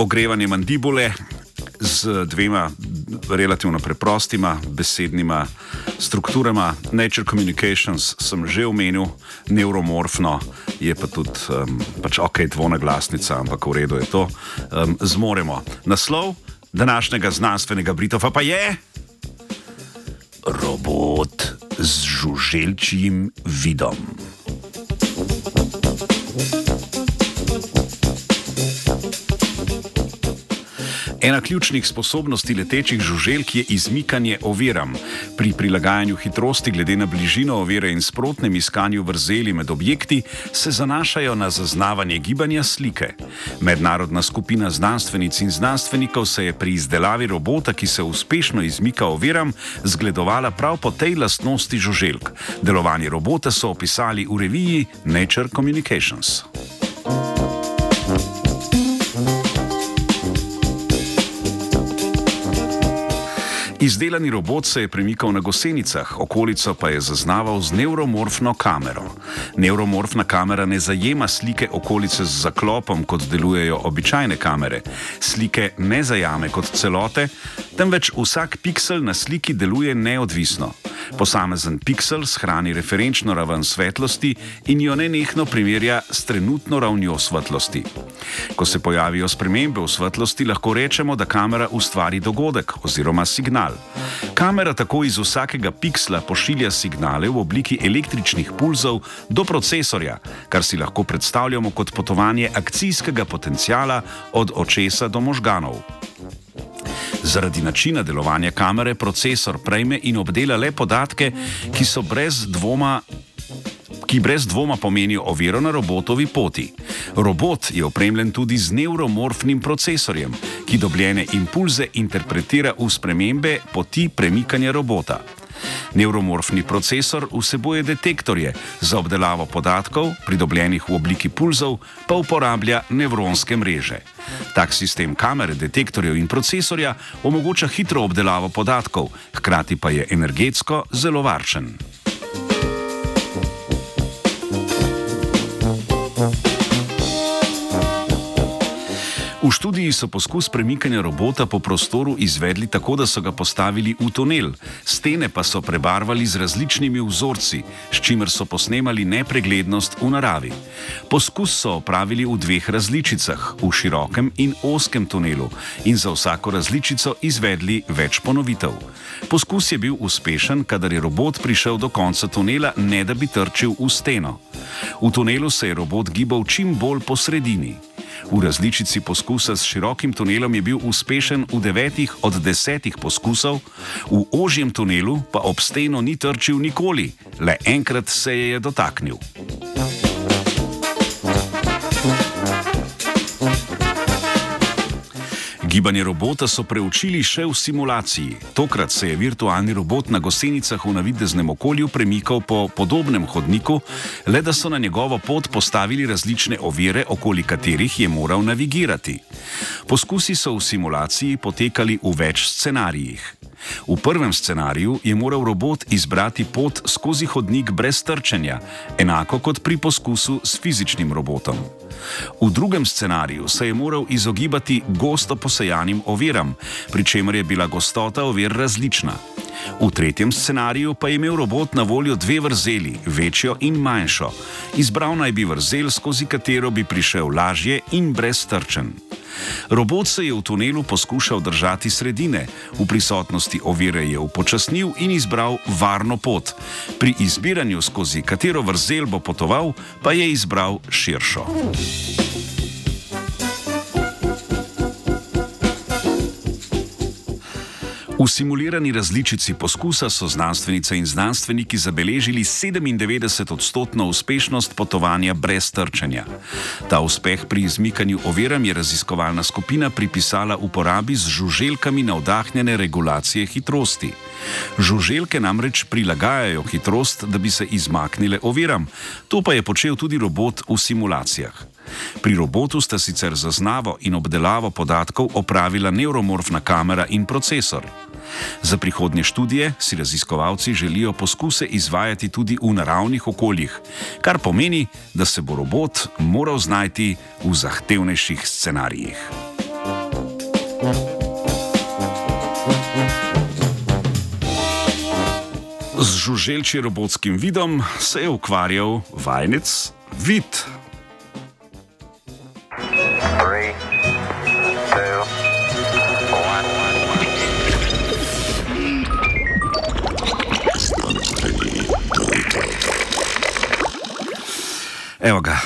ogrevanje mandibule z dvema relativno preprostima besednima strukturama. Nature Communications sem že omenil, neuromorfno je pa tudi um, pač ok, dvona glasnica, ampak v redu je to. Um, zmoremo. Naslov današnjega znanstvenega Britova pa je robot z žuželčjim vidom. Ena ključnih sposobnosti letečih žuželk je izmikanje oviram. Pri prilagajanju hitrosti glede na bližino ovire in sprotnem iskanju vrzeli med objekti se zanašajo na zaznavanje gibanja slike. Mednarodna skupina znanstvenic in znanstvenikov se je pri izdelavi robota, ki se uspešno izmika oviram, zgledovala prav po tej lastnosti žuželk. Delovanje robota so opisali v reviji Nature Communications. Izdelani robot se je premikal na gosenicah, okolico pa je zaznaval z neuromorfno kamero. Neuromorfna kamera ne zajema slike okolice z zaklopom, kot delujejo običajne kamere. Slike ne zajame kot celote, temveč vsak piksel na sliki deluje neodvisno. Posamezen piksel shrani referenčno raven svetlosti in jo nenehno primerja s trenutno ravnjo svetlosti. Ko se pojavijo spremembe v svetlosti, lahko rečemo, da kamera ustvari dogodek oziroma signal. Kamera tako iz vsakega piksla pošilja signale v obliki električnih pulzov do procesorja, kar si lahko predstavljamo kot potovanje akcijskega potencijala od očesa do možganov. Zaradi načina delovanja kamere procesor prejme in obdela le podatke, ki so brez dvoma. Ki brez dvoma pomenijo oviro na robotovi poti. Robot je opremljen tudi z neuromorfnim procesorjem, ki dobljene impulze interpretira v spremembe poti premikanja robota. Neuromorfni procesor vsebuje detektorje za obdelavo podatkov, pridobljenih v obliki pulzov, pa uporablja nevronske mreže. Tak sistem kamere, detektorjev in procesorja omogoča hitro obdelavo podatkov, hkrati pa je energetsko zelo varčen. Študiji so poskus premikanja robota po prostoru izvedli tako, da so ga postavili v tunel, stene pa so prebarvali z različnimi vzorci, s čimer so posnemali nepreglednost v naravi. Poskus so opravili v dveh različicah, v širokem in oskem tunelu, in za vsako različico izvedli več ponovitev. Poskus je bil uspešen, kadar je robot prišel do konca tunela, ne da bi trčil v steno. V tunelu se je robot gibal čim bolj po sredini. V različici poskusa s širokim tunelom je bil uspešen v devetih od desetih poskusov, v ožjem tunelu pa ob steno ni trčil nikoli, le enkrat se je, je dotaknil. Gibanje robota so preučili še v simulaciji. Tokrat se je virtualni robot na gosenicah v navideznem okolju premikal po podobnem hodniku, le da so na njegovo pot postavili različne ovire, okoli katerih je moral navigirati. Poskusi so v simulaciji potekali v več scenarijih. V prvem scenariju je moral robot izbrati pot skozi hodnik brez trčenja, enako kot pri poskusu s fizičnim robotom. V drugem scenariju se je moral izogibati gosto posejanim oviram, pri čemer je bila gostota ovir različna. V tretjem scenariju pa je imel robot na voljo dve vrzeli, večjo in manjšo. Izbral naj bi vrzel, skozi katero bi prišel lažje in brez trčen. Robot se je v tunelu poskušal držati sredine, v prisotnosti ovire je upočasnil in izbral varno pot. Pri izbiranju, skozi katero vrzel bo potoval, pa je izbral širšo. V simulirani različici poskusa so znanstvenice in znanstveniki zabeležili 97-odstotno uspešnost potovanja brez trčenja. Ta uspeh pri izmikanju oviram je raziskovalna skupina pripisala uporabi z žuželkami navdahnjene regulacije hitrosti. Žuželke namreč prilagajajo hitrost, da bi se izmaknile oviram, to pa je počel tudi robot v simulacijah. Pri robotu sta sicer zaznavo in obdelavo podatkov opravila neuromorfna kamera in procesor. Za prihodnje študije si raziskovalci želijo poskuse izvajati tudi v naravnih okoljih, kar pomeni, da se bo robot moral znajti v zahtevnejših scenarijih. Z žuželči robotskim vidom se je ukvarjal vajenec Vid. Evo ga,